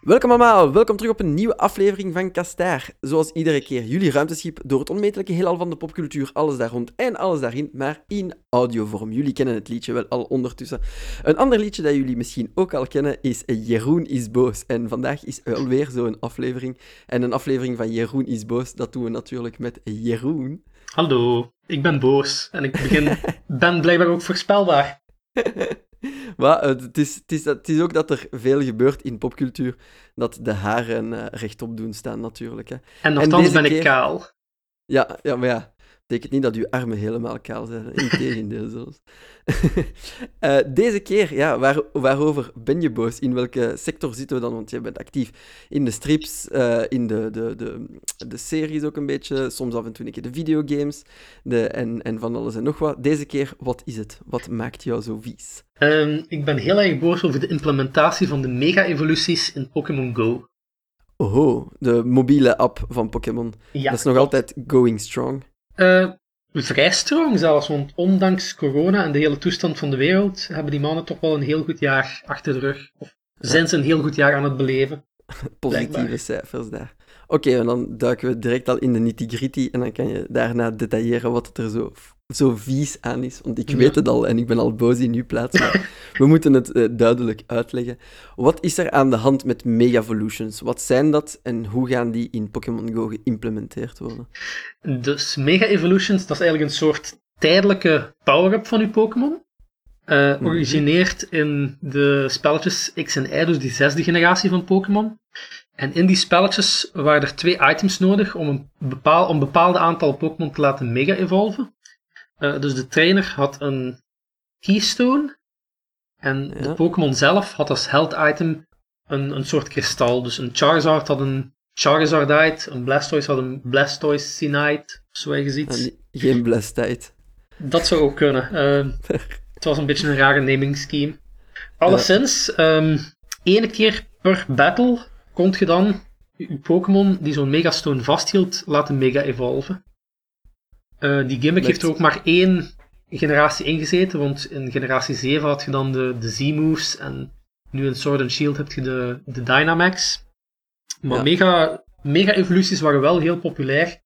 Welkom allemaal, welkom terug op een nieuwe aflevering van Kastaar. Zoals iedere keer, jullie ruimteschip door het onmetelijke heelal van de popcultuur, alles daar rond en alles daarin, maar in audiovorm. Jullie kennen het liedje wel al ondertussen. Een ander liedje dat jullie misschien ook al kennen is Jeroen is boos. En vandaag is alweer zo'n aflevering. En een aflevering van Jeroen is boos, dat doen we natuurlijk met Jeroen. Hallo, ik ben boos en ik begin, ben blijkbaar ook voorspelbaar. Maar het is, het, is, het is ook dat er veel gebeurt in popcultuur, dat de haren uh, rechtop doen staan natuurlijk. Hè. En nogthans ben ik kaal. Ja, ja, maar ja, betekent niet dat uw armen helemaal kaal zijn. Integendeel zelfs. uh, deze keer, ja, waar, waarover ben je boos? In welke sector zitten we dan? Want je bent actief in de strips, uh, in de, de, de, de series ook een beetje, soms af en toe een keer de videogames de, en, en van alles en nog wat. Deze keer, wat is het? Wat maakt jou zo vies? Um, ik ben heel erg boos over de implementatie van de mega-evoluties in Pokémon Go. Oh, de mobiele app van Pokémon. Ja, dat is nog klopt. altijd going strong. Uh, vrij strong zelfs, want ondanks corona en de hele toestand van de wereld hebben die mannen toch wel een heel goed jaar achter de rug. Of zijn ze een heel goed jaar aan het beleven. Positieve cijfers daar. Oké, okay, en dan duiken we direct al in de nitty-gritty en dan kan je daarna detailleren wat het er zo, zo vies aan is. Want ik ja. weet het al en ik ben al boos in uw plaats, maar we moeten het uh, duidelijk uitleggen. Wat is er aan de hand met Mega-Evolutions? Wat zijn dat en hoe gaan die in Pokémon Go geïmplementeerd worden? Dus Mega-Evolutions, dat is eigenlijk een soort tijdelijke power-up van uw Pokémon. Uh, origineert in de spelletjes X en Y, dus die zesde generatie van Pokémon. En in die spelletjes waren er twee items nodig om een, bepaal, om een bepaald aantal Pokémon te laten mega-evolven. Uh, dus de trainer had een Keystone. En ja. de Pokémon zelf had als held item een, een soort kristal. Dus een Charizard had een Charizardite, een Blastoise had een Blastoisinite, zo je ziet. Geen Blastite. Dat zou ook kunnen. Uh, het was een beetje een rare naming scheme. Alleszins, ja. um, ene keer per battle kon je dan je Pokémon die zo'n Megastone vasthield laten mega-evolven. Uh, die gimmick Met... heeft er ook maar één generatie ingezeten, want in generatie 7 had je dan de, de Z-moves en nu in Sword and Shield heb je de, de Dynamax. Maar ja. mega, mega-evoluties waren wel heel populair,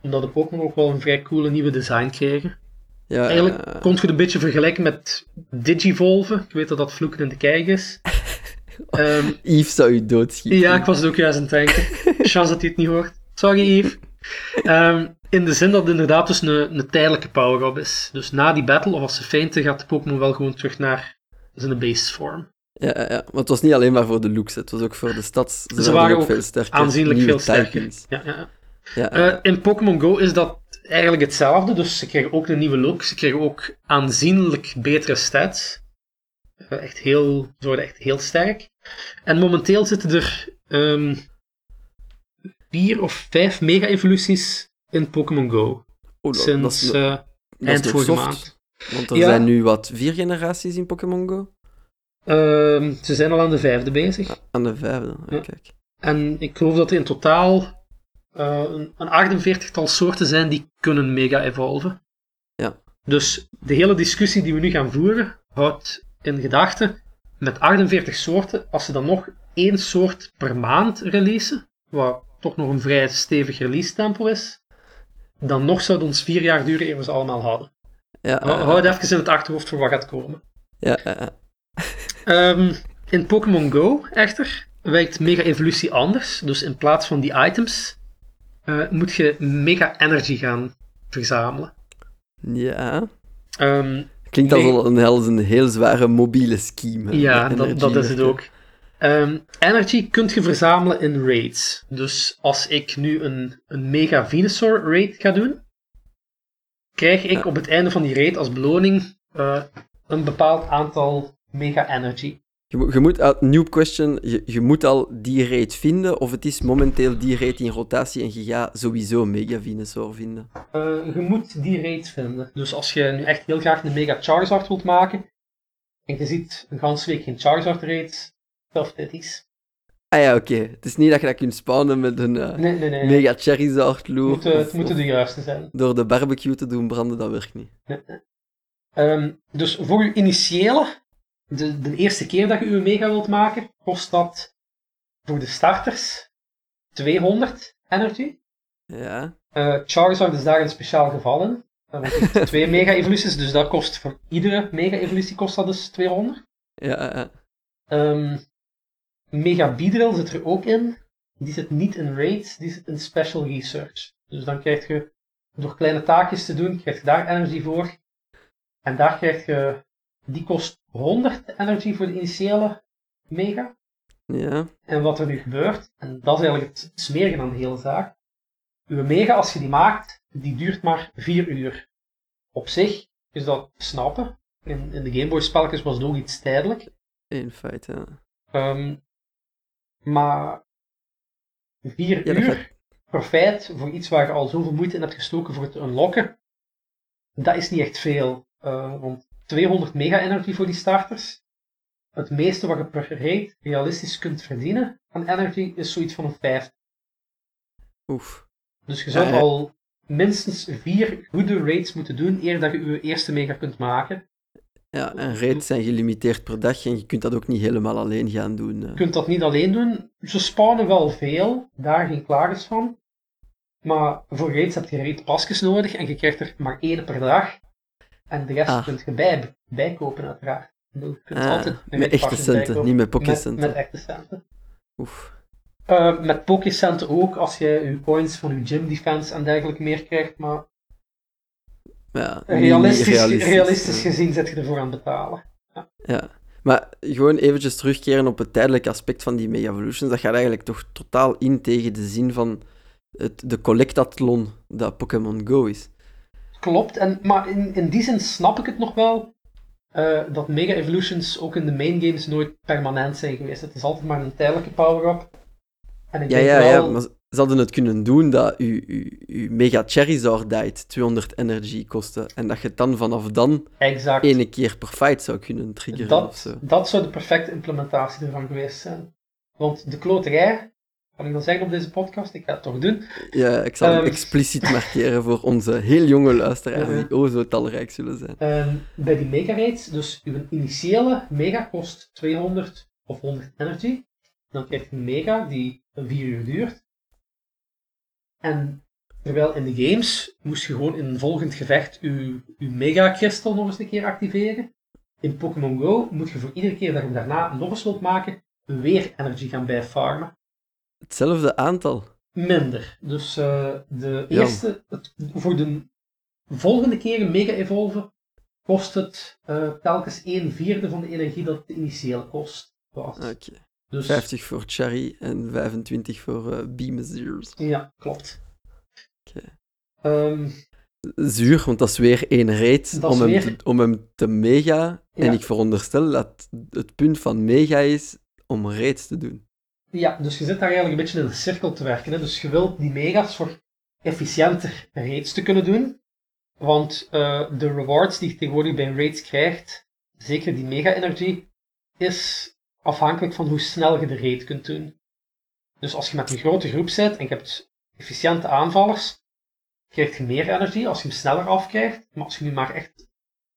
omdat de Pokémon ook wel een vrij coole nieuwe design kregen. Ja, Eigenlijk uh... kon je het een beetje vergelijken met Digivolven. Ik weet dat dat vloeken in de kijk is. Um, Yves zou je doodschieten. Ja, ik was het ook juist aan het denken. Chance dat hij het niet hoort. Sorry, Yves. Um, in de zin dat het inderdaad dus een, een tijdelijke power-up is. Dus na die battle, of als ze feinten, gaat de Pokémon wel gewoon terug naar zijn base vorm. Ja, ja, maar het was niet alleen maar voor de looks, het was ook voor de stads. Ze, ze waren ook veel sterker. aanzienlijk veel sterker. Ja, ja. Ja, uh, in Pokémon Go is dat eigenlijk hetzelfde, dus ze krijgen ook een nieuwe look, ze krijgen ook aanzienlijk betere stats. Echt heel, ze worden echt heel sterk. En momenteel zitten er um, vier of vijf mega-evoluties in Pokémon Go. Oh, Sinds dat is, uh, eind vorige maand. Want er ja. zijn nu wat vier generaties in Pokémon Go? Um, ze zijn al aan de vijfde bezig. Ah, aan de vijfde, ja. kijk. En ik geloof dat er in totaal uh, een, een 48-tal soorten zijn die kunnen mega-evolven. Ja. Dus de hele discussie die we nu gaan voeren houdt in gedachten met 48 soorten, als ze dan nog één soort per maand releasen, wat toch nog een vrij stevig release tempo is, dan nog zou het ons vier jaar duren eer we ze allemaal hadden. Ja, uh, Hou het even in het achterhoofd voor wat gaat komen. Ja, uh, um, in Pokémon Go, echter, werkt Mega Evolutie anders. Dus in plaats van die items, uh, moet je Mega Energy gaan verzamelen. Ja. Um, Klinkt als nee. een, als een heel zware mobiele scheme. Ja, dat, dat, is het ook. Um, energy kunt je verzamelen in raids. Dus als ik nu een, een Mega Venusaur raid ga doen, krijg ik ja. op het einde van die raid als beloning uh, een bepaald aantal Mega Energy. Je, moet, je moet uh, new question, je, je, moet al die raid vinden, of het is momenteel die raid in rotatie en je gaat sowieso Mega Venusaur vinden? Uh, je moet die raid vinden. Dus als je nu echt heel graag een Mega Charizard wilt maken, en je ziet een ganse week geen Charizard raids, tough titties. Ah ja, oké. Okay. Het is niet dat je dat kunt spawnen met een uh, nee, nee, nee, Mega Charizard loer. Het, het moeten de juiste zijn. Door de barbecue te doen branden, dat werkt niet. Um, dus voor je initiële de, de eerste keer dat je uw mega wilt maken, kost dat voor de starters 200 energy. Ja. Uh, Charizard is daar een speciaal geval in. Want twee mega-evoluties, dus dat kost voor iedere mega-evolutie kost dat dus 200. Ja, ja. Um, Mega Beedrill zit er ook in. Die zit niet in raids, die zit in special research. Dus dan krijg je, door kleine taakjes te doen, krijg je daar energie voor. En daar krijg je, die kost 100 energy voor de initiële mega. Ja. En wat er nu gebeurt, en dat is eigenlijk het smerige aan de hele zaak. Uw mega, als je die maakt, die duurt maar 4 uur. Op zich is dat snappen. In, in de Gameboy spelletjes was het ook iets tijdelijk. In feite, ja. Um, maar 4 Ja, dat uur profijt voor iets waar je al zoveel moeite in hebt gestoken voor het unlocken, dat is niet echt veel. Uh, want 200 mega-energy voor die starters. Het meeste wat je per raid realistisch kunt verdienen aan energy is zoiets van een 5. Oef. Dus je zou Ja, ja. al minstens vier goede raids moeten doen eer dat je je eerste mega kunt maken. Ja, en raids zijn gelimiteerd per dag en je kunt dat ook niet helemaal alleen gaan doen. eh. Je kunt dat niet alleen doen. Ze spawnen wel veel, daar geen klagers van. Maar voor raids heb je raidpasjes nodig en je krijgt er maar één per dag. En de rest Ah. kunt je bij, bijkopen uiteraard. Je kunt Ah, altijd met echte centen, niet met Met, pocketcenten. met echte centen. Oef. Eh, met Pokécenten ook, als je je coins van je gym defense en dergelijke meer krijgt, maar Ja, realistisch, realistisch, realistisch ja. gezien zit je ervoor aan het betalen. Ja, maar gewoon eventjes terugkeren op het tijdelijke aspect van die Mega Evolutions. Dat gaat eigenlijk toch totaal in tegen de zin van het, de collectathlon dat Pokémon Go is. Klopt, en, maar in, in die zin snap ik het nog wel eh, dat Mega Evolutions ook in de main games nooit permanent zijn geweest. Het is altijd maar een tijdelijke power-up. En ik Ja, denk ja, wel, ja, maar ze hadden het kunnen doen dat uw, uw, uw Mega Charizard 200 energy kostte en dat je het dan vanaf dan exact, ene keer per fight zou kunnen triggeren dat, zo. dat zou de perfecte implementatie ervan geweest zijn. Want de kloterij, kan ik dan zeggen op deze podcast, ik ga het toch doen. Ja, ik zal hem Ehm. expliciet markeren voor onze heel jonge luisteraars die o zo talrijk zullen zijn. Ehm, bij die mega raids, dus uw initiële mega kost 200 of 100 energy. Dan krijg je een mega die een 4 uur duurt. En terwijl in de games moest je gewoon in een volgend gevecht uw, uw mega kristal nog eens een keer activeren. In Pokémon Go moet je voor iedere keer dat je hem daarna nog eens wilt maken, weer energy gaan bijfarmen. Hetzelfde aantal. Minder. Dus eh, de eerste, het, voor de volgende keer een mega evolven kost het eh, telkens 1 vierde van de energie dat de initiële kost. was. Oké. Dus 50 voor Cherry en 25 voor eh Beamazers. ja, klopt. Oké. Ehm, Zuur, want dat is weer één raid om hem, te, om hem te mega. En ik veronderstel dat het punt van mega is om raids te doen. Ja, dus je zit daar eigenlijk een beetje in een cirkel te werken. Dus je wilt die mega's voor efficiënter raids te kunnen doen. Want eh, de rewards die je tegenwoordig bij raids krijgt, zeker die mega-energie, is afhankelijk van hoe snel je de raid kunt doen. Dus als je met een grote groep zit en je hebt efficiënte aanvallers, krijg je meer energie als je hem sneller afkrijgt. Maar als je nu maar echt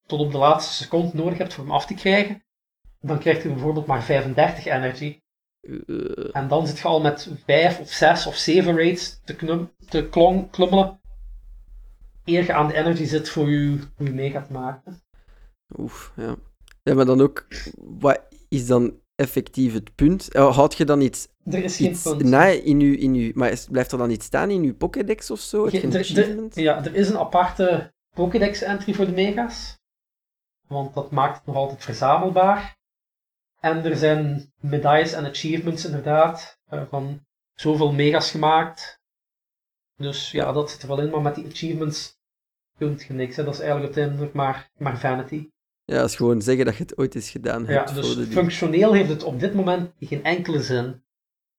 tot op de laatste seconde nodig hebt voor hem af te krijgen, dan krijg je bijvoorbeeld maar 35 energie. Eh, En dan zit je al met 5 of 6 of 7 raids te, knum, te klummelen. Eer je aan de energy zit voor je, voor je mega te maken. oef, ja. Ja, maar dan ook, wat is dan effectief het punt? Eh, Houd je dan iets, Er is geen iets punt. na in je, in uw, maar blijft er dan iets staan in je Pokédex of zo? Ge- er- er- ja, er is een aparte Pokédex-entry voor de mega's. Want dat maakt het nog altijd verzamelbaar. En er zijn medailles en achievements inderdaad. eh, van zoveel mega's gemaakt. Dus ja, dat zit er wel in. Maar met die achievements kun je niks. Hè. Dat is eigenlijk uiteindelijk maar, maar vanity. Ja, dat is gewoon zeggen dat je het ooit eens gedaan Ja, hebt. dus voor de die- functioneel heeft het op dit moment geen enkele zin.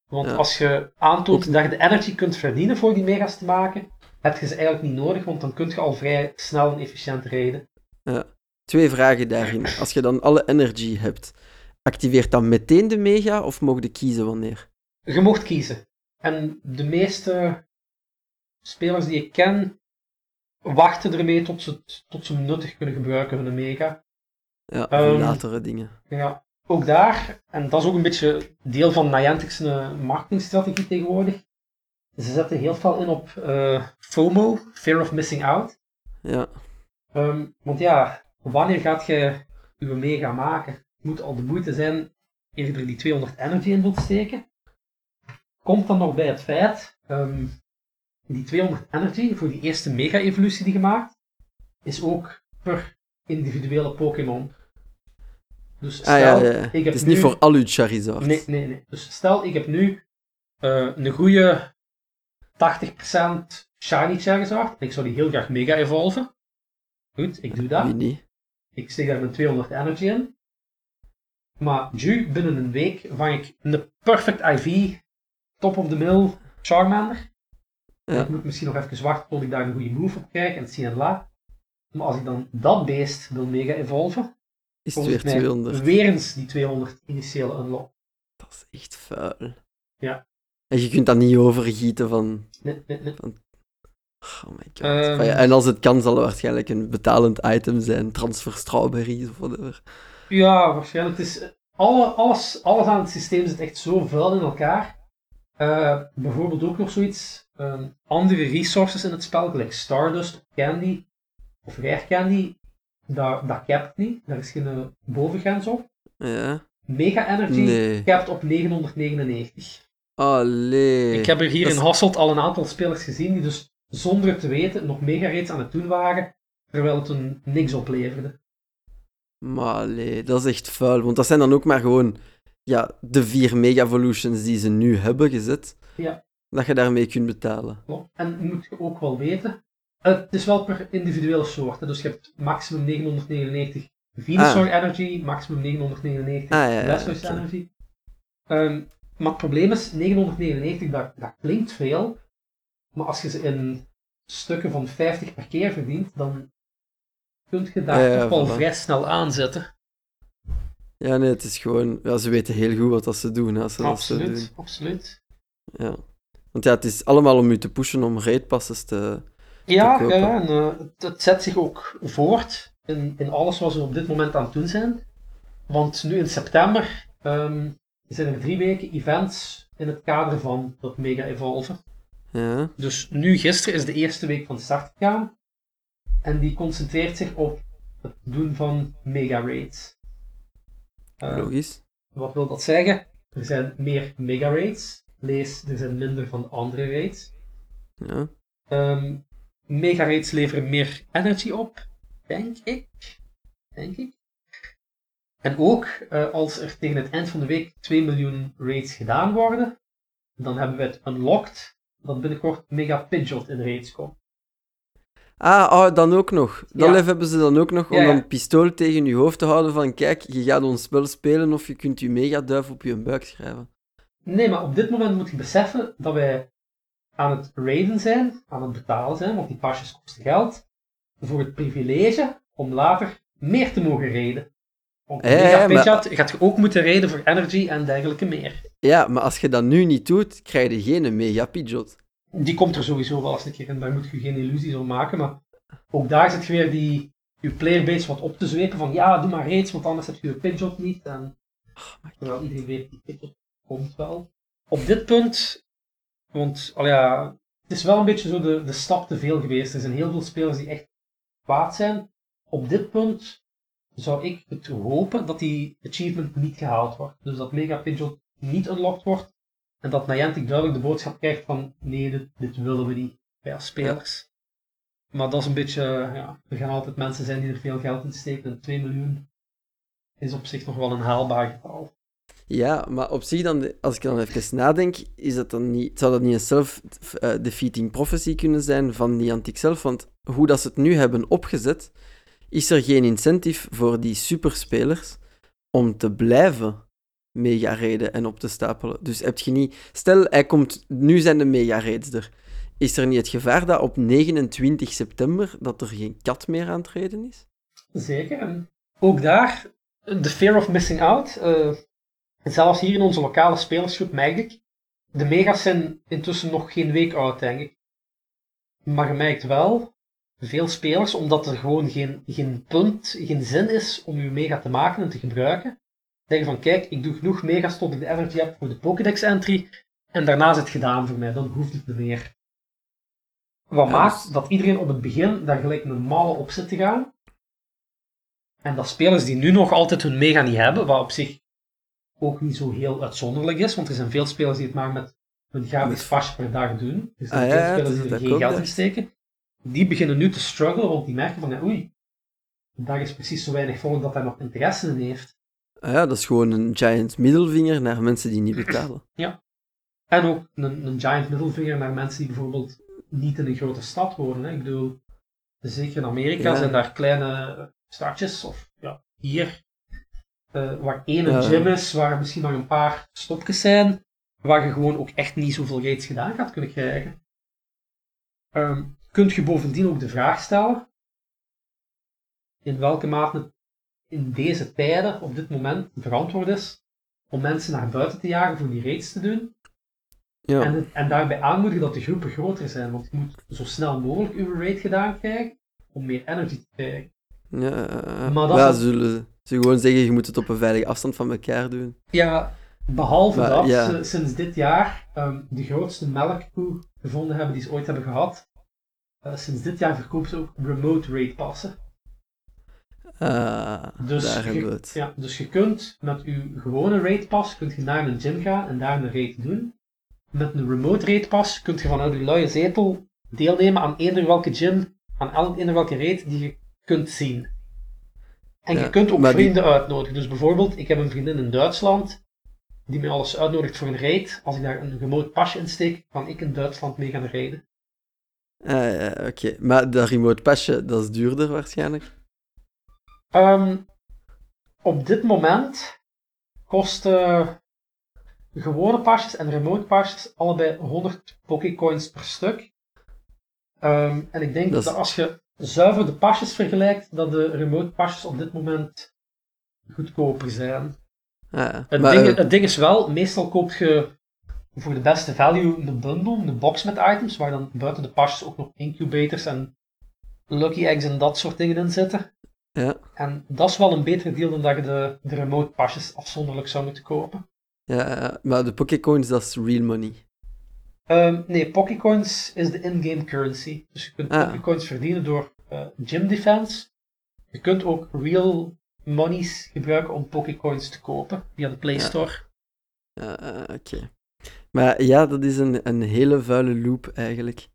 Want Ja. als je aantoont Ook- dat je de energy kunt verdienen voor die mega's te maken, heb je ze eigenlijk niet nodig, want dan kun je al vrij snel en efficiënt rijden. Twee vragen daarin. Als je dan alle energy hebt, activeert dan meteen de mega of mogen je kiezen wanneer? Je mocht kiezen. En de meeste spelers die ik ken, wachten ermee tot ze, tot ze hem nuttig kunnen gebruiken, hun mega. Ja, Ehm, latere dingen. Ja. ook daar, en dat is ook een beetje deel van Niantic's eh, marketingstrategie tegenwoordig, ze zetten heel veel in op eh, FOMO, Fear of Missing Out. Ja. Ehm, want ja, wanneer gaat je je mega maken? Het moet al de moeite zijn eerder die 200 energy in wilt steken. Komt dan nog bij het feit, ehm, die 200 energy voor die eerste mega-evolutie die gemaakt, is ook per individuele Pokémon. Dus stel, Ah ja, ja. ik heb Het is nu... niet voor al uw Charizard. Nee, nee, nee. Dus stel, ik heb nu eh, een goede 80% Shiny Charizard. en Ik zou die heel graag mega evolven. Goed, ik doe dat. Wie niet? Ik steek daar mijn 200 energy in. Maar nu, binnen een week, vang ik een perfect IV, top of the mill Charmander. Ja. Ik moet misschien nog even wachten tot ik daar een goede move op krijg en zien en la. Maar als ik dan dat beest wil mega evolven, Is het weer mij 200. weer eens die 200 initiële unlock. Dat is echt vuil. Ja. En je kunt dat niet overgieten van... Nee, nee, nee. Oh my god. Ehm. Ja, en als het kan, zal het waarschijnlijk een betalend item zijn. Transfer strawberries of whatever. Ja, waarschijnlijk. Het is, alle, alles, alles aan het systeem zit echt zo vuil in elkaar. Eh, bijvoorbeeld ook nog zoiets. andere resources in het spel, gelijk Stardust of Candy of Rare Candy. Dat, dat capt niet. Daar is geen eh, bovengrens op. Ja. Mega Energy Nee. capt op 999. Allee. Ik heb er hier Dat in Hasselt al een aantal spelers gezien die dus zonder het te weten nog mega raids aan het doen waren, terwijl het een niks opleverde. Maar allee, dat is echt vuil. Want dat zijn dan ook maar gewoon ja, de vier Mega Evolutions die ze nu hebben gezet. Ja. Dat je daarmee kunt betalen. Klopt. En moet je ook wel weten, eh, het is wel per individuele soort. hè. Dus je hebt maximum 999 Venusaur Energy, maximum 999 Ah, ja. Energy. Ehm, maar het probleem is, 999, dat, dat klinkt veel, maar als je ze in stukken van 50 per keer verdient, dan kun je daar Ja, toch wel voilà. vrij snel aanzetten. Ja, nee, het is gewoon... Ja, ze weten heel goed wat dat ze doen, hè, als ze dat zo doen. Absoluut, absoluut. Ja. Want ja, het is allemaal om je te pushen om raidpasses te... Ja, te ja en, eh, het, zet zich ook voort in, in alles wat we op dit moment aan het doen zijn. Want nu in september ehm, zijn er drie weken events in het kader van dat Mega Evolven. Ja. Dus nu, gisteren, is de eerste week van start gegaan. En die concentreert zich op het doen van Mega Raids. Eh, Logisch. wat wil dat zeggen? Er zijn meer Mega Raids. Lees, er zijn minder van de andere raids. Ja. Ehm mega raids leveren meer energy op, denk ik. Denk ik. En ook eh, als er tegen het eind van de week 2 miljoen raids gedaan worden, dan hebben we het unlocked dat binnenkort Mega Pidgeot in raids komt. Ah, oh, dan ook nog. Dat Ja. lef hebben ze dan ook nog om Ja, ja. dan een pistool tegen je hoofd te houden van kijk, je gaat ons spel spelen of je kunt je megaduif op je buik schrijven. Nee, maar op dit moment moet je beseffen dat wij aan het raiden zijn, aan het betalen zijn, want die pasjes kosten geld, voor het privilege om later meer te mogen. Want Ja, ja, Mega maar- Pidgeot gaat je ook moeten raiden voor energy en dergelijke meer. Ja, maar als je dat nu niet doet, krijg je geen mega Pidgeot. Die komt er sowieso wel eens een keer in, daar moet je geen illusies om maken, maar ook daar zit je weer die, je playerbase wat op te zwepen van ja, doe maar raids, want anders heb je je Pidgeot niet. En, terwijl iedereen weet, die Pidgeot komt wel. Op dit punt, want al ja, het is wel een beetje zo de, de stap te veel geweest. Er zijn heel veel spelers die echt kwaad zijn. Op dit punt zou ik het hopen dat die achievement niet gehaald wordt. Dus dat Mega Pidgeot niet unlocked wordt. En dat Niantic duidelijk de boodschap krijgt van nee, dit, dit willen we niet bij als spelers. Maar dat is een beetje, ja, er gaan altijd mensen zijn die er veel geld in steken. En 2 miljoen is op zich nog wel een haalbaar getal. Ja, maar op zich dan, als ik dan even nadenk, is dat dan niet, zou dat niet een self-defeating prophecy kunnen zijn van Niantic zelf? Want hoe dat ze het nu hebben opgezet, is er geen incentive voor die superspelers om te blijven mega raiden en op te stapelen. Dus heb je niet... Stel, hij komt... Nu zijn de mega raids er. Is er niet het gevaar dat op 29 september dat er geen kat meer aan het reden is? Zeker. Ook daar, de fear of missing out. eh, zelfs hier in onze lokale spelersgroep merk ik. De mega's zijn intussen nog geen week oud, denk ik. Maar je merkt wel, veel spelers, omdat er gewoon geen, geen punt, geen zin is om je mega te maken en te gebruiken, Denk van, kijk, ik doe genoeg megas tot ik de energy heb voor de Pokédex entry. En daarna is het gedaan voor mij, dan hoeft het niet meer. Wat Ja, maakt dus- dat iedereen op het begin daar gelijk normaal op zit te gaan. En dat spelers die nu nog altijd hun mega niet hebben, wat op zich ook niet zo heel uitzonderlijk is, want er zijn veel spelers die het maar met een gratis pasje per dag doen. Er zijn Ah, ja, veel spelers die er geen geld in steken. Die beginnen nu te struggelen, want die merken van, ja, oei, daar is precies zo weinig volk dat daar nog interesse in heeft. Ah ja, dat is gewoon een giant middelvinger naar mensen die niet betalen. En ook een, een giant middelvinger naar mensen die bijvoorbeeld niet in een grote stad wonen. Hè. Ik bedoel, zeker in Amerika Ja. zijn daar kleine stadjes, of ja, hier, eh, waar één een Ja. gym is, waar misschien nog een paar stopjes zijn, waar je gewoon ook echt niet zoveel raids gedaan gaat kunnen krijgen. Ehm, kunt je bovendien ook de vraag stellen, in welke mate het in deze tijden, op dit moment, verantwoord is om mensen naar buiten te jagen voor die raids te doen. Ja, En, en daarbij aanmoedigen dat de groepen groter zijn, want je moet zo snel mogelijk uw raid gedaan krijgen om meer energy te krijgen. ja. Maar dat ja, is- zullen ze gewoon zeggen, je moet het op een veilige afstand van elkaar doen. Ja, behalve Maar, dat ja. ze sinds dit jaar ehm, de grootste melkkoe gevonden hebben die ze ooit hebben gehad. Eh, sinds dit jaar verkopen ze ook remote raid passen. Ah, Dus daar je, het. ja, dus je kunt met je gewone raid pas kunt je naar een gym gaan en daar een raid doen. Met een remote raid pas kun je vanuit je luie zetel deelnemen aan eender welke gym, aan elk eender welke raid die je kunt zien. En Ja, je kunt ook die- vrienden uitnodigen. Dus bijvoorbeeld, ik heb een vriendin in Duitsland die mij alles uitnodigt voor een raid. Als ik daar een remote pasje in steek, kan ik in Duitsland mee gaan rijden. Ah, ja, oké. Maar dat remote pasje, dat is duurder waarschijnlijk. Ehm, op dit moment kosten gewone pasjes en remote pasjes allebei 100 Pokécoins per stuk. Ehm, en ik denk Dat als je zuiver de pasjes vergelijkt, dat de remote pasjes op dit moment goedkoper zijn. Ja. Het, maar, ding, eh, het ding is wel, meestal koop je voor de beste value een bundle, een box met items, waar dan buiten de pasjes ook nog incubators en lucky eggs en dat soort dingen in zitten. Ja, En dat is wel een beter deal dan dat je de, de remote pasjes afzonderlijk zou moeten kopen. ja, maar de Pokécoins, dat is real money. Ehm, nee, Pokécoins is de in-game currency. Dus je kunt Ah. Pokécoins verdienen door eh, gym defense. Je kunt ook real monies gebruiken om Pokécoins te kopen via de Play. Store. Ja, ah, oké. Maar ja, dat is een, een hele vuile loop eigenlijk.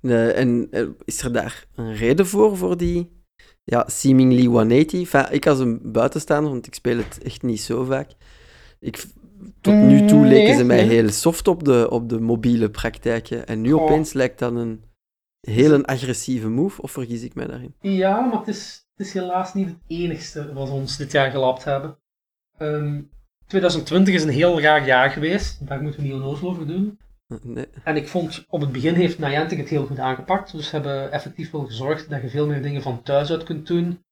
Eh, en eh, is er daar een reden voor, voor die ja, seemingly 180? Enfin, ik als een buitenstaander, want ik speel het echt niet zo vaak. Ik, tot nu toe Mm, leken nee, ze mij nee. heel soft op de, op de mobiele praktijken. En nu Goh. opeens lijkt dat een heel een agressieve move, of vergis ik mij daarin? Ja, maar het is, het is helaas niet het enigste wat ons dit jaar gelapt hebben. Ehm, 2020 is een heel raar jaar geweest. Daar moeten we niet onnozel over doen. Nee. En ik vond, op het begin heeft Niantic het heel goed aangepakt. Dus ze hebben effectief wel gezorgd dat je veel meer dingen van thuis uit kunt doen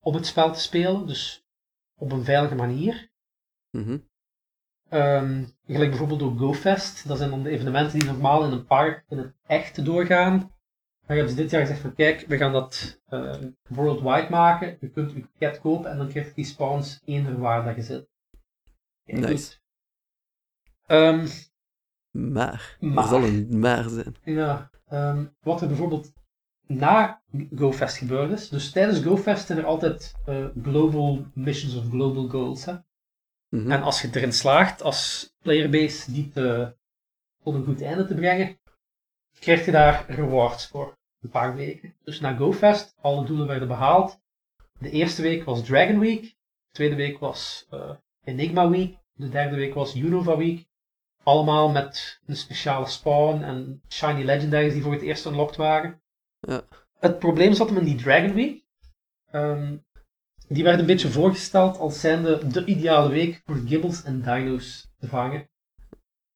om het spel te spelen. Dus op een veilige manier. Mhm. Ehm, gelijk bijvoorbeeld ook GoFest. Dat zijn dan de evenementen die normaal in een park in het echt doorgaan. Daar hebben ze dit jaar gezegd van kijk, we gaan dat eh, worldwide maken. Je kunt je ticket kopen en dan krijgt die spawns eender waar dat je zit. Kijk, Nice. Maar, Maar. er zal een maar zijn. Ja, ehm, wat er bijvoorbeeld na GoFest gebeurd is. Dus tijdens GoFest zijn er altijd eh, global missions of global goals. Hè? Mhm. En als je erin slaagt als playerbase die te, tot een goed einde te brengen, krijg je daar rewards voor. Een paar weken. Dus na GoFest, alle doelen werden behaald. De eerste week was Dragon Week. De tweede week was eh, Enigma Week. De derde week was Unova Week. Allemaal met een speciale spawn en shiny legendaries die voor het eerst unlocked waren. Ja. Het probleem zat hem in die Dragon Week. Ehm, die werd een beetje voorgesteld als zijnde de ideale week voor Gibbles en Dino's te vangen.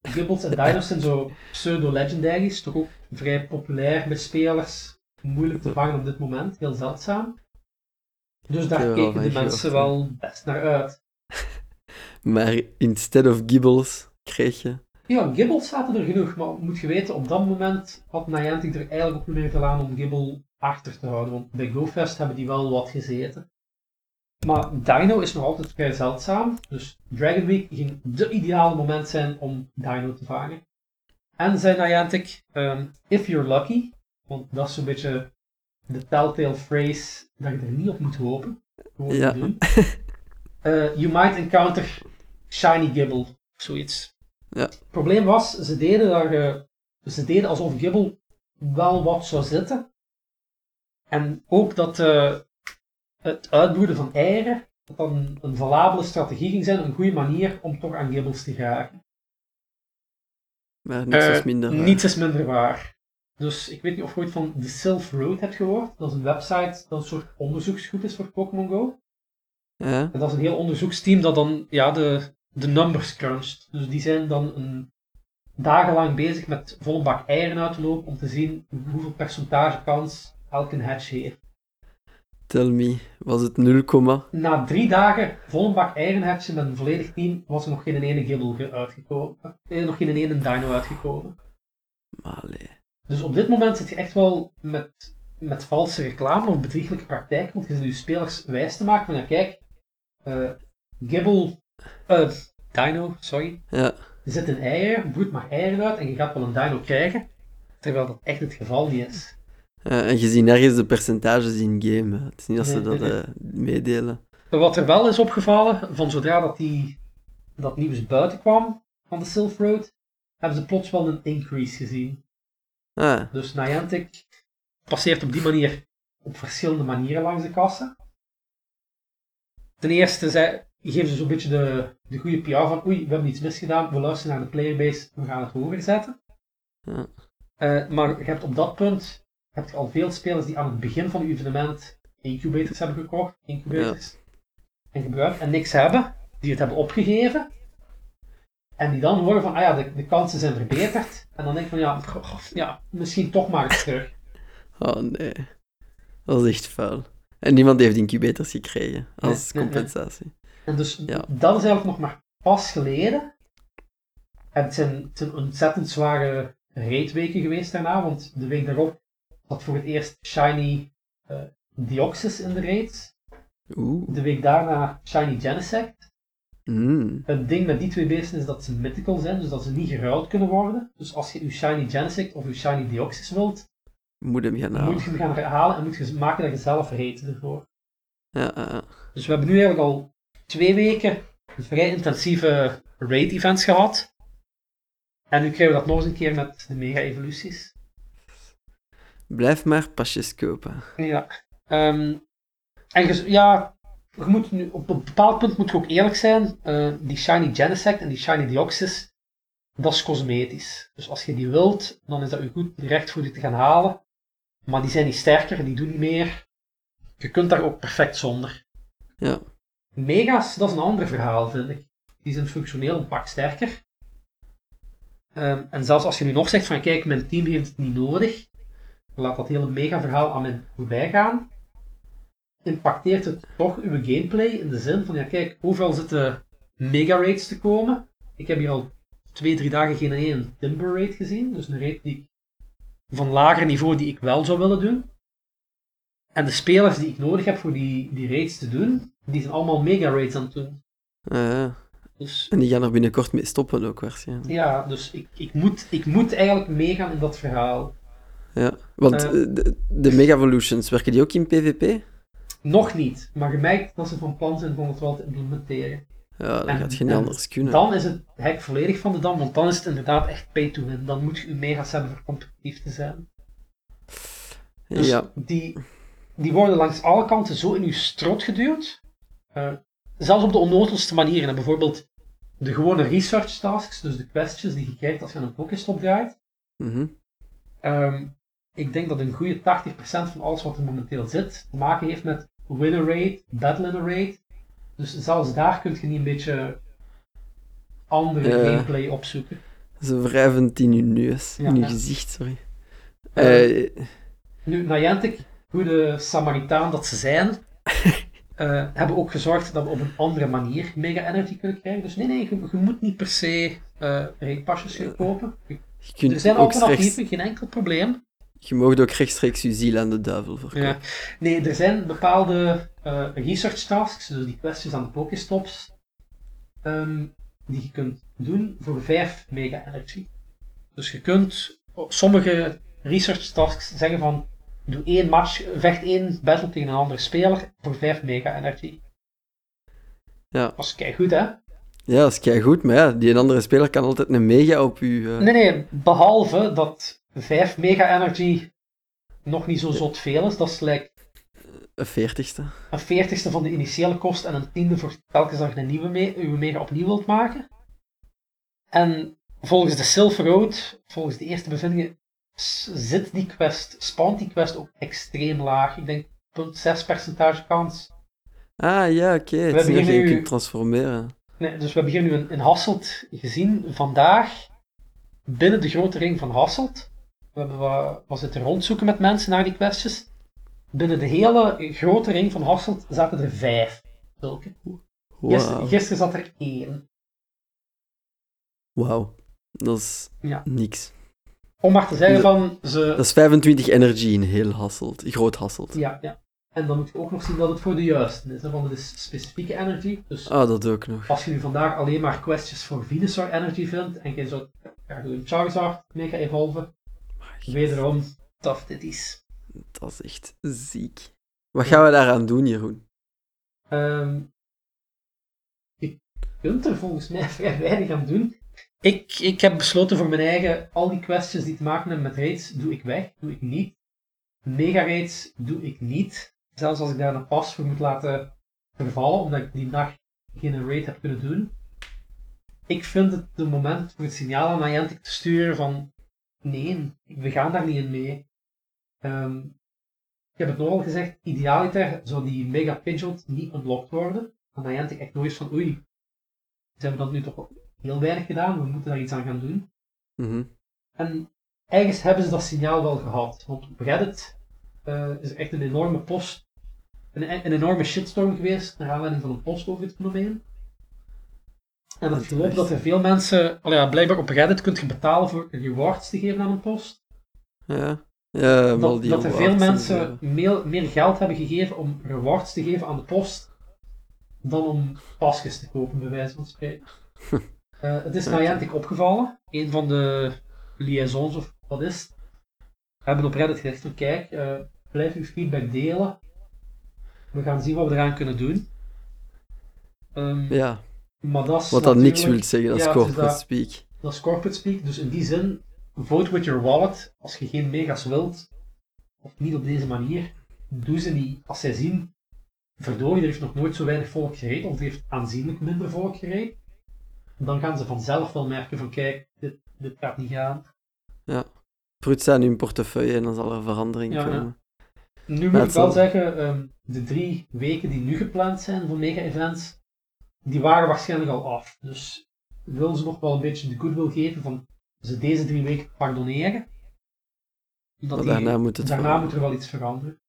Gibbles en Dino's zijn zo pseudo-legendaries, toch ook vrij populair bij spelers. Moeilijk te vangen op dit moment, heel zeldzaam. Dus daar keken de mensen wel best naar uit. Maar instead of Gibbles Ja, Gibbles zaten er genoeg, maar moet je weten, op dat moment had Niantic er eigenlijk ook meer gedaan om Gibble achter te houden, want bij GoFest hebben die wel wat gezeten. maar Dino is nog altijd vrij zeldzaam. Dus Dragon Week ging de ideale moment zijn om Dino te vangen. En zei Niantic, um, if you're lucky, want dat is zo'n beetje de telltale phrase dat je er niet op moet hopen. Gewoon Ja. doen. Uh, you might encounter shiny Gibble, zoiets. Ja. Het probleem was, ze deden, daar, eh, ze deden alsof Gibble wel wat zou zitten. En ook dat eh, het uitbroeden van eieren, dat dan een, een valabele strategie ging zijn, een goede manier om toch aan Gibbles te geraken. Maar Eh, is minder. waar. Niets is minder waar. Dus ik weet niet of je ooit van The Sylph Road hebt gehoord. Dat is een website dat een soort onderzoeksgroep is voor Pokémon Go. Ja? En dat is een heel onderzoeksteam dat dan ja, de, de numbers cruncht. Dus die zijn dan een, dagenlang bezig met volle bak eieren uit te lopen om te zien hoeveel percentage kans elke hatch heeft. Tell me, was het 0, komma? Na drie dagen volle bak eieren hatchen met een volledig team was er nog geen ene Gibble ge- uitgekomen. Eh, nog geen ene Dino uitgekomen. Allee. Dus op dit moment zit je echt wel met, met valse reclame of bedrieglijke praktijk, want je zit je spelers wijs te maken van ja kijk, Gibble, eh, Dino, sorry, Ja, er zit een eier, broed maar eieren uit en je gaat wel een Dino krijgen, terwijl dat echt het geval niet is. Eh, en je ziet nergens de percentages in game. hè. Het is niet dat ze Nee, dat nee, eh, meedelen. Wat er wel is opgevallen, van zodra dat, die, dat nieuws buiten kwam van de Silk Road, hebben ze plots wel een increase gezien. Ah, Dus Niantic passeert op die manier op verschillende manieren langs de kassen. Ten eerste zij, geven ze zo'n beetje de, de goede PR van oei, we hebben iets misgedaan, we luisteren naar de playerbase, we gaan het hoger zetten. Ja. Eh, maar je hebt op dat punt heb je al veel spelers die aan het begin van je evenement incubators hebben gekocht, incubators, en gebruikt en niks hebben, die het hebben opgegeven. En die dan horen van, ah ja, de, de kansen zijn verbeterd. En dan denk ik van, ja, goh, ja misschien toch maar eens terug. oh nee. Dat is echt vuil. En niemand heeft incubators gekregen als Nee, nee, nee. En dus Ja. dat is eigenlijk nog maar pas geleden. En het zijn, het zijn ontzettend zware raidweken geweest daarna, want de week daarop zat voor het eerst Shiny eh Deoxys in de raids. Oeh. De week daarna Shiny Genesect. Mm. Het ding met die twee beesten is dat ze mythical zijn, dus dat ze niet geruild kunnen worden. Dus als je uw Shiny Genesect of uw Shiny Deoxys wilt, Moet hem gaan moet je hem gaan halen en moet je maken dat je zelf raid ervoor. Ja. Dus we hebben nu eigenlijk al twee weken vrij intensieve raid-events gehad. En nu krijgen we dat nog eens een keer met de mega-evoluties. Blijf maar pasjes kopen. Ja. Ehm, en je, ja, je moet nu, op een bepaald punt moet je ook eerlijk zijn. eh, die Shiny Genesect en die Shiny Deoxys, dat is cosmetisch. Dus als je die wilt, dan is dat je goed recht voor die te gaan halen. Maar die zijn niet sterker, die doen niet meer. Je kunt daar ook perfect zonder. Ja. Mega's, dat is een ander verhaal, vind ik. Die zijn functioneel een pak sterker. Ehm, en zelfs als je nu nog zegt van kijk, mijn team heeft het niet nodig, laat dat hele mega-verhaal aan mij voorbij gaan, impacteert het toch uw gameplay in de zin van ja kijk, hoeveel zitten mega-raids te komen? Ik heb hier al twee, drie dagen geen één Timber raid gezien, dus een raid die van lager niveau die ik wel zou willen doen. En de spelers die ik nodig heb voor die, die raids te doen, die zijn allemaal mega-raids aan het doen. Ah. Dus En die gaan er binnenkort mee stoppen ook waarschijnlijk. ja, dus ik, ik, moet, ik moet eigenlijk meegaan in dat verhaal. Ja. Want eh, de, de Mega Evolutions, werken die ook in PvP? Nog niet, maar je merkt dat ze van plan zijn om het wel te implementeren. Ja, dat En- gaat je niet en anders kunnen. Dan is het hek volledig van de dam, want dan is het inderdaad echt pay to win. Dan moet je je mega's hebben voor competitief te zijn. Dus Ja. die, die worden langs alle kanten zo in je strot geduwd. Eh, zelfs op de onnozelste manieren. En bijvoorbeeld de gewone research tasks, dus de questjes die je krijgt als je aan een Pokéstop draait. Mhm. Ehm, ik denk dat een goede 80% van alles wat er momenteel zit, te maken heeft met win a raid, battle in raid. Dus zelfs daar kun je niet een beetje andere gameplay opzoeken. Ze wrijven het in je neus, Ja, in je ja. gezicht, sorry. Eh, Eh, Nu, Niantic, goede Samaritaan dat ze zijn, eh, hebben ook gezorgd dat we op een andere manier Mega Energy kunnen krijgen. Dus nee, nee, je, je moet niet per se gaan kopen. Je- je kunt er zijn alternatieven, geen enkel probleem. Je mag ook rechtstreeks je ziel aan de duivel verkopen. Ja. Nee, er zijn bepaalde eh, research tasks, dus die kwesties aan de Pokéstops, ehm, die je kunt doen voor 5 mega energy. Dus je kunt op sommige research tasks zeggen van doe één match, vecht één battle tegen een andere speler voor 5 mega energy. Ja. Dat is kei goed, hè? Ja, dat is kei goed, maar ja, die andere speler kan altijd een mega op u. eh, Nee, nee, behalve dat 5 mega energy nog niet zo zot veel is. Dat is like Een veertigste. een veertigste van de initiële kost en een tiende voor telkens dat je een nieuwe me uw mega opnieuw wilt maken. En volgens de Silver Road, volgens de eerste bevindingen, zit die quest, spawnt die quest ook extreem laag. Ik denk 0,6 percentage kans. Ah ja, oké. Het is niet dat je kunt transformeren. Nee, dus we hebben hier nu in, in Hasselt gezien, vandaag, binnen de grote ring van Hasselt. We hebben wat, wat zitten rondzoeken met mensen naar die questjes. Binnen de hele grote ring van Hasselt zaten er vijf. Zulke. Gister- gisteren zat er één. Wauw. Dat is Ja. niks. Om maar te zeggen van ze. Dat is 25 energy in heel Hasselt. Groot Hasselt. Ja, ja. En dan moet je ook nog zien dat het voor de juiste is. Hè, want het is specifieke energy. Dus Ah, dat ook nog. als je nu vandaag alleen maar questjes voor Venusaur energy vindt en je zou graag een Charizard mega evolven, wederom tough dit is. Dat is echt ziek. Wat gaan we daaraan doen, Jeroen? Ehm, je kunt er volgens mij vrij weinig aan doen. Ik, ik heb besloten voor mijn eigen, al die questjes die te maken hebben met raids, doe ik weg, doe ik niet. Mega raids doe ik niet. Zelfs als ik daar een pas voor moet laten vervallen, omdat ik die dag geen raid heb kunnen doen. Ik vind het de moment voor het signaal aan Niantic te sturen van nee, we gaan daar niet in mee. Ehm, ik heb het nogal gezegd, idealiter zou die Mega Pidgeot niet unlocked worden. En Niantic echt nooit van oei, ze hebben dat nu toch heel weinig gedaan, we moeten daar iets aan gaan doen. Mhm. En ergens hebben ze dat signaal wel gehad. Want op Reddit eh, is echt een enorme post, een, een enorme shitstorm geweest naar aanleiding van een post over het fenomeen. En het loopt dat er veel mensen, ja, blijkbaar op Reddit kunt je betalen voor rewards te geven aan een post. Ja. Ja, Dat, dat er veel mensen meer, meer geld hebben gegeven om rewards te geven aan de post dan om pasjes te kopen, bij wijze van spreken. Eh, het is Niantic opgevallen. Een van de liaisons, of wat is het, hebben op Reddit gezegd van kijk, eh, blijf uw feedback delen. We gaan zien wat we eraan kunnen doen. Ehm, Ja, maar dat wat dat niks wil zeggen, dat is Ja, het is corporate dat. speak. dat is corporate speak, dus in die zin, vote with your wallet. Als je geen megas wilt, of niet op deze manier, doe ze niet. Als zij zien, verdorie, er heeft nog nooit zo weinig volk gereden, of er heeft aanzienlijk minder volk gereden, dan gaan ze vanzelf wel merken van, kijk, dit, dit gaat niet gaan. Prut aan hun portefeuille en dan zal er verandering Ja, ja. komen. Nu moet ik wel zeggen, ehm, de drie weken die nu gepland zijn voor mega-events, die waren waarschijnlijk al af. Dus willen ze nog wel een beetje de goodwill geven van ze deze drie weken pardoneren. Dat die- daarna moet het daarna moet er wel iets veranderen.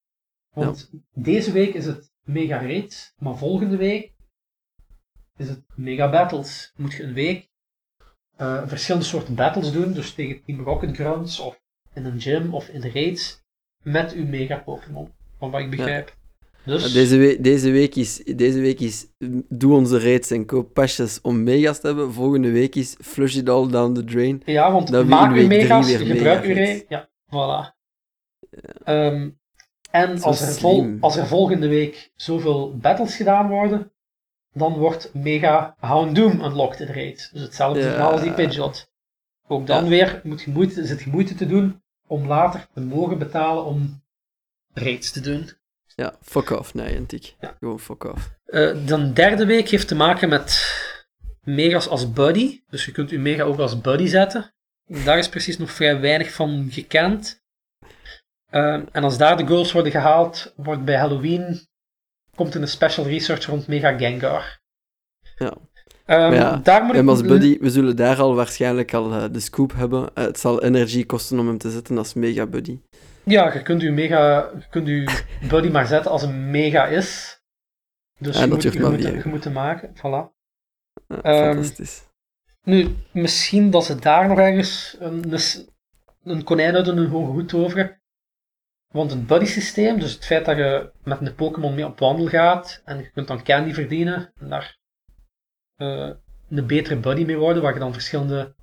Want deze week is het mega raids, maar volgende week is het mega battles. Moet je een week eh, verschillende soorten battles doen, dus tegen Team Rocket Grounds of in een gym of in de raids, met uw mega Pokémon, van wat ik begrijp. Dus, Deze, week, deze, week is, deze week is mm, doe onze raids en koop pasjes om mega's te hebben. Volgende week is flush it all down the drain. ja, want dan maak uw mega's, gebruik uw raid. Ja, voilà. Ehm, en als er, vol- als er volgende week zoveel battles gedaan worden, dan wordt Mega Houndoom unlocked in de raid. Dus hetzelfde Ja. als die Pidgeot. Ook dan Ja. weer moet je moeite, zit je moeite te doen om later te mogen betalen om raids te doen. Ja, fuck off, Niantic. Ja. Gewoon fuck off. Eh, de derde week heeft te maken met megas als buddy. Dus je kunt je mega ook als buddy zetten. Daar is precies nog vrij weinig van gekend. Eh, en als daar de goals worden gehaald, wordt bij Halloween komt er een special research rond Mega Gengar. Ja. Ja, daar moet En als buddy, we zullen daar al waarschijnlijk al eh, de scoop hebben. Eh, het zal energie kosten om hem te zetten als mega buddy. Ja, je kunt je mega, je kunt je buddy maar zetten als een mega is. Dus Ja, je, dat moet, je, moet, je moet hem maken. Voilà. Ja, Ehm, fantastisch. Nu, misschien dat ze daar nog ergens een, een, konijn uit een hoge hoed toveren. Want het buddy systeem, dus het feit dat je met een Pokémon mee op wandel gaat en je kunt dan candy verdienen en daar uh, een betere buddy mee worden, waar je dan verschillende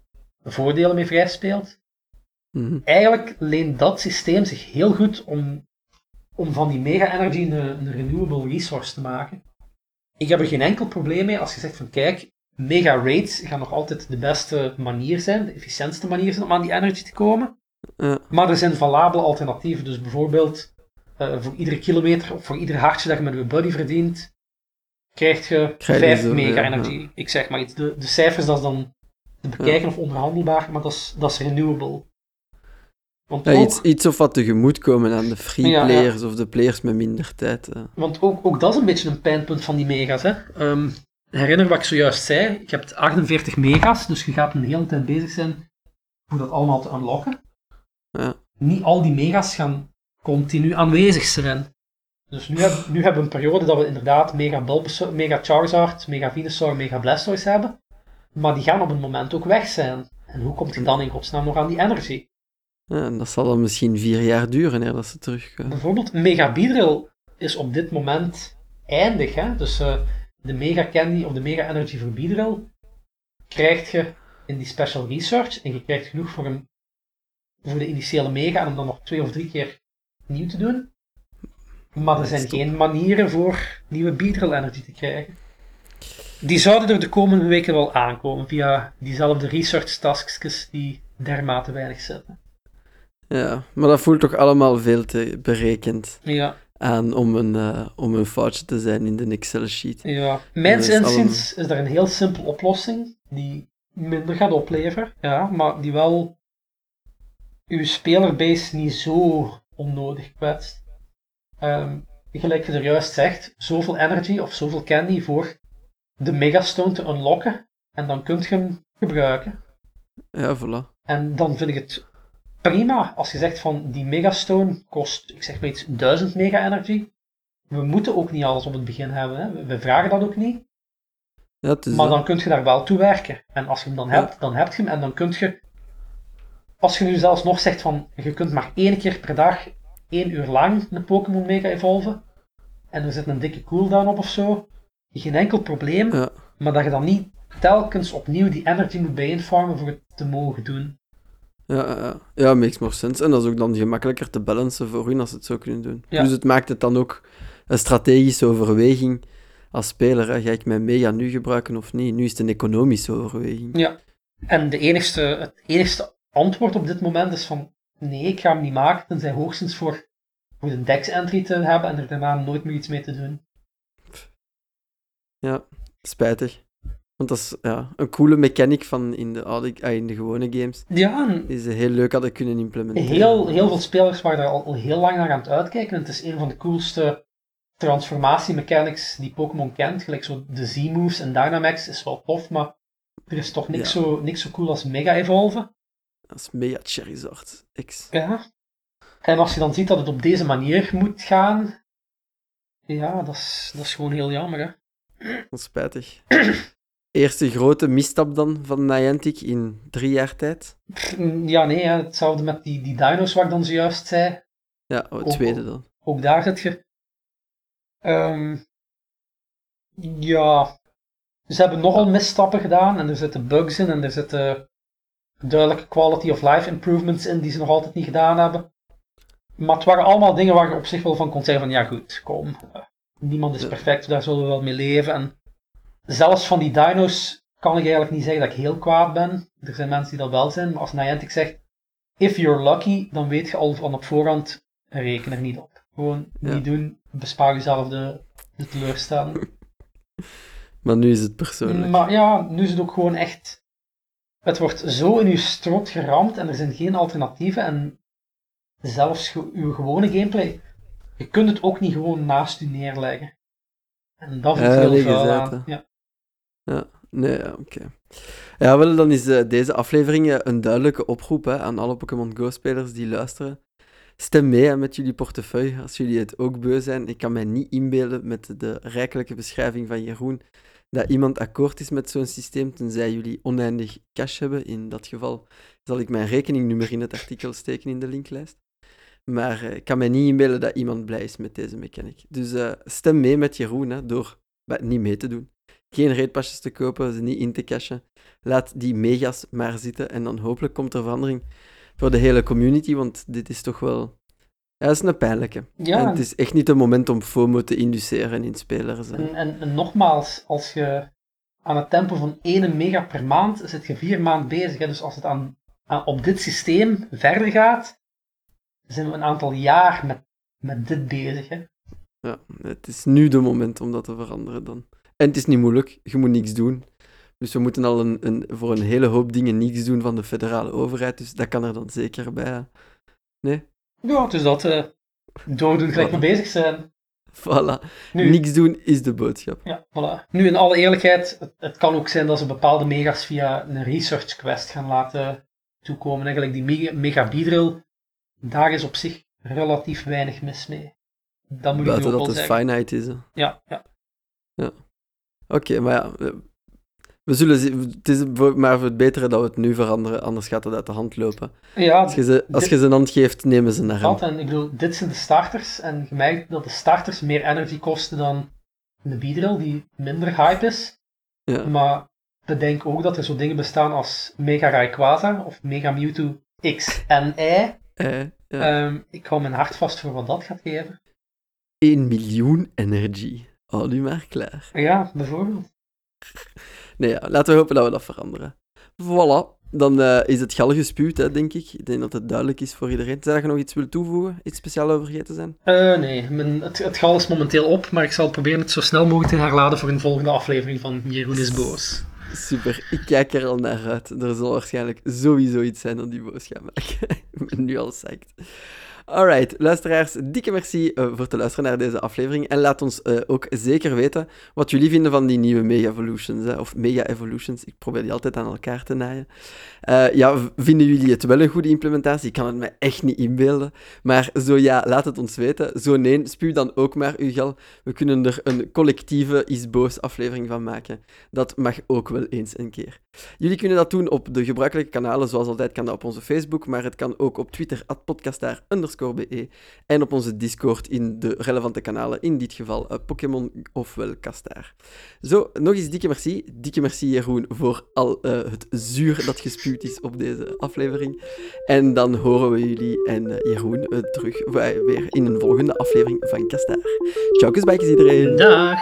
voordelen mee vrij speelt. Mhm. Eigenlijk leent dat systeem zich heel goed om, om van die mega energy een, een renewable resource te maken. Ik heb er geen enkel probleem mee als je zegt van kijk, mega raids gaan nog altijd de beste manier zijn, de efficiëntste manier zijn om aan die energy te komen. Ja. Maar er zijn valabele alternatieven. Dus bijvoorbeeld uh, voor iedere kilometer of voor ieder hartje dat je met je buddy verdient, krijg je Krijg je 5 zo, mega ja, energy. ja. Ik zeg maar iets. De, de cijfers dat is dan te bekijken of onderhandelbaar, maar dat is, dat is renewable. Want, ook, iets, iets of wat tegemoet komen aan de free players of de players met minder tijd. eh. want ook, ook dat is een beetje een pijnpunt van die mega's. Hè. Ehm, herinner wat ik zojuist zei. Je hebt 48 mega's, dus je gaat een hele tijd bezig zijn om dat allemaal te unlocken. Ja. niet al die mega's gaan continu aanwezig zijn. Dus nu, heb, nu hebben we een periode dat we inderdaad mega Bulbasaur, mega Charizard, mega Venusaur, mega Blastoise hebben. Maar die gaan op een moment ook weg zijn. En hoe komt hij dan in godsnaam nog aan die energy? Ja, en dat zal dan misschien vier jaar duren eer dat ze terugkomen. Bijvoorbeeld Mega Beedrill is op dit moment eindig. Hè? Dus eh, de Mega Candy of de Mega Energy voor Beedrill krijg je in die Special Research. En je krijgt genoeg voor, een, voor de initiële Mega en om dan nog twee of drie keer nieuw te doen. Maar er zijn geen manieren voor nieuwe Beedrill Energy te krijgen. Die zouden er de komende weken wel aankomen via diezelfde research tasks die dermate weinig zitten. Ja, maar dat voelt toch allemaal veel te berekend Ja. aan om een, eh, om een foutje te zijn in de Excel-sheet. Ja, mijns inziens is er een heel simpele oplossing die minder gaat opleveren, ja, maar die wel uw spelerbase niet zo onnodig kwetst. Ehm, gelijk je er juist zegt, zoveel energy of zoveel candy voor de megastone te unlocken en dan kunt je hem gebruiken. Ja, voilà. En dan vind ik het prima als je zegt van die megastone kost, ik zeg maar iets, 1000 mega energy. We moeten ook niet alles op het begin hebben, hè. we vragen dat ook niet. Ja, Maar dat. dan kun je daar wel toe werken. En als je hem dan Ja. hebt, dan heb je hem. En dan kun je, als je nu zelfs nog zegt van, je kunt maar één keer per dag, één uur lang een Pokémon mega evolven. En er zit een dikke cooldown op of zo. Geen enkel probleem. Ja. Maar dat je dan niet telkens opnieuw die energy moet bijinfarmen voor het te mogen doen. Ja, ja, ja. ja, makes more sense. En dat is ook dan gemakkelijker te balancen voor hun als ze het zo kunnen doen. Ja. Dus het maakt het dan ook een strategische overweging als speler. Hè. Ga ik mijn mega nu gebruiken of niet? Nu is het een economische overweging. Ja. En de enigste, het enigste antwoord op dit moment is van, nee, ik ga hem niet maken, tenzij hoogstens voor, voor de dex-entry te hebben en er daarna nooit meer iets mee te doen. Ja, spijtig. Want dat is ja, een coole mechanic van in de, oude, ah, in de gewone games. Ja, Die ze heel leuk hadden kunnen implementeren. heel, heel veel spelers waren daar al, al heel lang naar aan het uitkijken. En het is een van de coolste transformatie-mechanics die Pokémon kent. Gelijk zo de Z-moves en Dynamax is wel tof, maar er is toch niks, Ja. zo, niks zo cool als Mega Evolven. Dat is mega Charizard X. Ja. En als je dan ziet dat het op deze manier moet gaan, ja, dat is, dat is gewoon heel jammer, hè. Dat is spijtig. Eerste grote misstap dan van Niantic in drie jaar tijd. Ja, nee, hè, hetzelfde met die, die dino's wat ik dan zojuist zei. Ja, oh, het tweede dan. Ook daar zit je. Ehm, ja. Ze hebben nogal misstappen gedaan en er zitten bugs in en er zitten duidelijke quality of life improvements in die ze nog altijd niet gedaan hebben. Maar het waren allemaal dingen waar je op zich wel van kon zeggen van ja goed, kom. eh, Niemand is perfect, daar zullen we wel mee leven. En zelfs van die dino's kan ik eigenlijk niet zeggen dat ik heel kwaad ben. Er zijn mensen die dat wel zijn, maar als Niantic zegt if you're lucky, dan weet je al van op voorhand reken er niet op. Gewoon Ja. niet doen, bespaar jezelf de, de teleurstelling. Maar nu is het persoonlijk. Maar ja, nu is het ook gewoon echt. Het wordt zo in je strot geramd en er zijn geen alternatieven. En zelfs ge- uw gewone gameplay, je kunt het ook niet gewoon naast u neerleggen. En dat ik Ja, heel vuil aan. hè. Ja. Nee, ja, oké. Ja, wel, dan is eh, deze aflevering eh, een duidelijke oproep hè, aan alle Pokémon Go-spelers die luisteren. Stem mee hè, met jullie portefeuille als jullie het ook beu zijn. Ik kan mij niet inbeelden met de rijkelijke beschrijving van Jeroen dat iemand akkoord is met zo'n systeem, tenzij jullie oneindig cash hebben. In dat geval zal ik mijn rekeningnummer in het artikel steken in de linklijst. Maar ik kan me niet inbeelden dat iemand blij is met deze mechanic. Dus stem mee met Jeroen hè, door niet mee te doen. Geen raidpasjes te kopen, ze niet in te cashen. Laat die megas maar zitten en dan hopelijk komt er verandering voor de hele community, want dit is toch wel... Ja, dat is een pijnlijke. Ja. En het is echt niet het moment om FOMO te induceren in spelers. En, en, en, nogmaals, als je aan het tempo van 1 mega per maand zit je vier maanden bezig. Hè? Dus als het aan, aan, op dit systeem verder gaat, zijn we een aantal jaar met, met dit bezig. Hè? Ja, het is nu de moment om dat te veranderen dan. En het is niet moeilijk, je moet niks doen. Dus we moeten al een, een, voor een hele hoop dingen niets doen van de federale overheid. Dus dat kan er dan zeker bij. Nee? Ja, dus dat uh, doordoen gelijk mee bezig zijn. Voilà. Nu, Niks doen is de boodschap. Ja, voilà. Nu, in alle eerlijkheid, het, het, kan ook zijn dat ze bepaalde megas via een research quest gaan laten toekomen. Eigenlijk die mega, mega daar is op zich relatief weinig mis mee. Dat moet Buiten dat het finite is. Ja, ja. Ja. Oké, maar ja, we zullen zien. Het is maar voor het betere dat we het nu veranderen, anders gaat het uit de hand lopen. Ja, als je ze, als je ze een hand geeft, nemen ze naar hem. En ik bedoel, dit zijn de starters, en je merkt dat de starters meer energy kosten dan de Beedrill, die minder hype is. Ja. Maar bedenk ook dat er zo dingen bestaan als Mega Rayquaza of Mega Mewtwo X en Y. Eh, ja. um, ik hou mijn hart vast voor wat dat gaat geven. 1 miljoen energy. Hou nu maar klaar. Ja, bijvoorbeeld. Nee, ja, laten we hopen dat we dat veranderen. Voilà. Dan uh, is het gal gespuwd, hè, denk ik. Ik denk dat het duidelijk is voor iedereen. Zou je nog iets willen toevoegen? Iets speciaal over vergeten zijn? Uh, nee, mijn, het, het gal is momenteel op, maar ik zal proberen het zo snel mogelijk te herladen voor een volgende aflevering van Jeroen is boos. Super, ik kijk er al naar uit. Er zal waarschijnlijk sowieso iets zijn dat die boos gaat maken. ik ben nu al psyched. Alright, luisteraars, dikke merci uh, voor te luisteren naar deze aflevering. En laat ons uh, ook zeker weten wat jullie vinden van die nieuwe Mega Evolutions. Hè, of Mega Evolutions, ik probeer die altijd aan elkaar te naaien. Uh, ja, vinden jullie het wel een goede implementatie? Ik kan het me echt niet inbeelden. Maar zo ja, laat het ons weten. Zo nee, spuw dan ook maar uw gal. We kunnen er een collectieve Is Boos aflevering van maken. Dat mag ook wel eens een keer. Jullie kunnen dat doen op de gebruikelijke kanalen. Zoals altijd kan dat op onze Facebook, maar het kan ook op Twitter, podcastaar Be, en op onze Discord in de relevante kanalen, in dit geval uh, Pokémon ofwel Kastaar. Zo, nog eens dikke merci. Dikke merci Jeroen voor al uh, het zuur dat gespuwd is op deze aflevering. En dan horen we jullie en uh, Jeroen terug weer in een volgende aflevering van Kastaar. Ciao, kusbijkjes iedereen. Dag.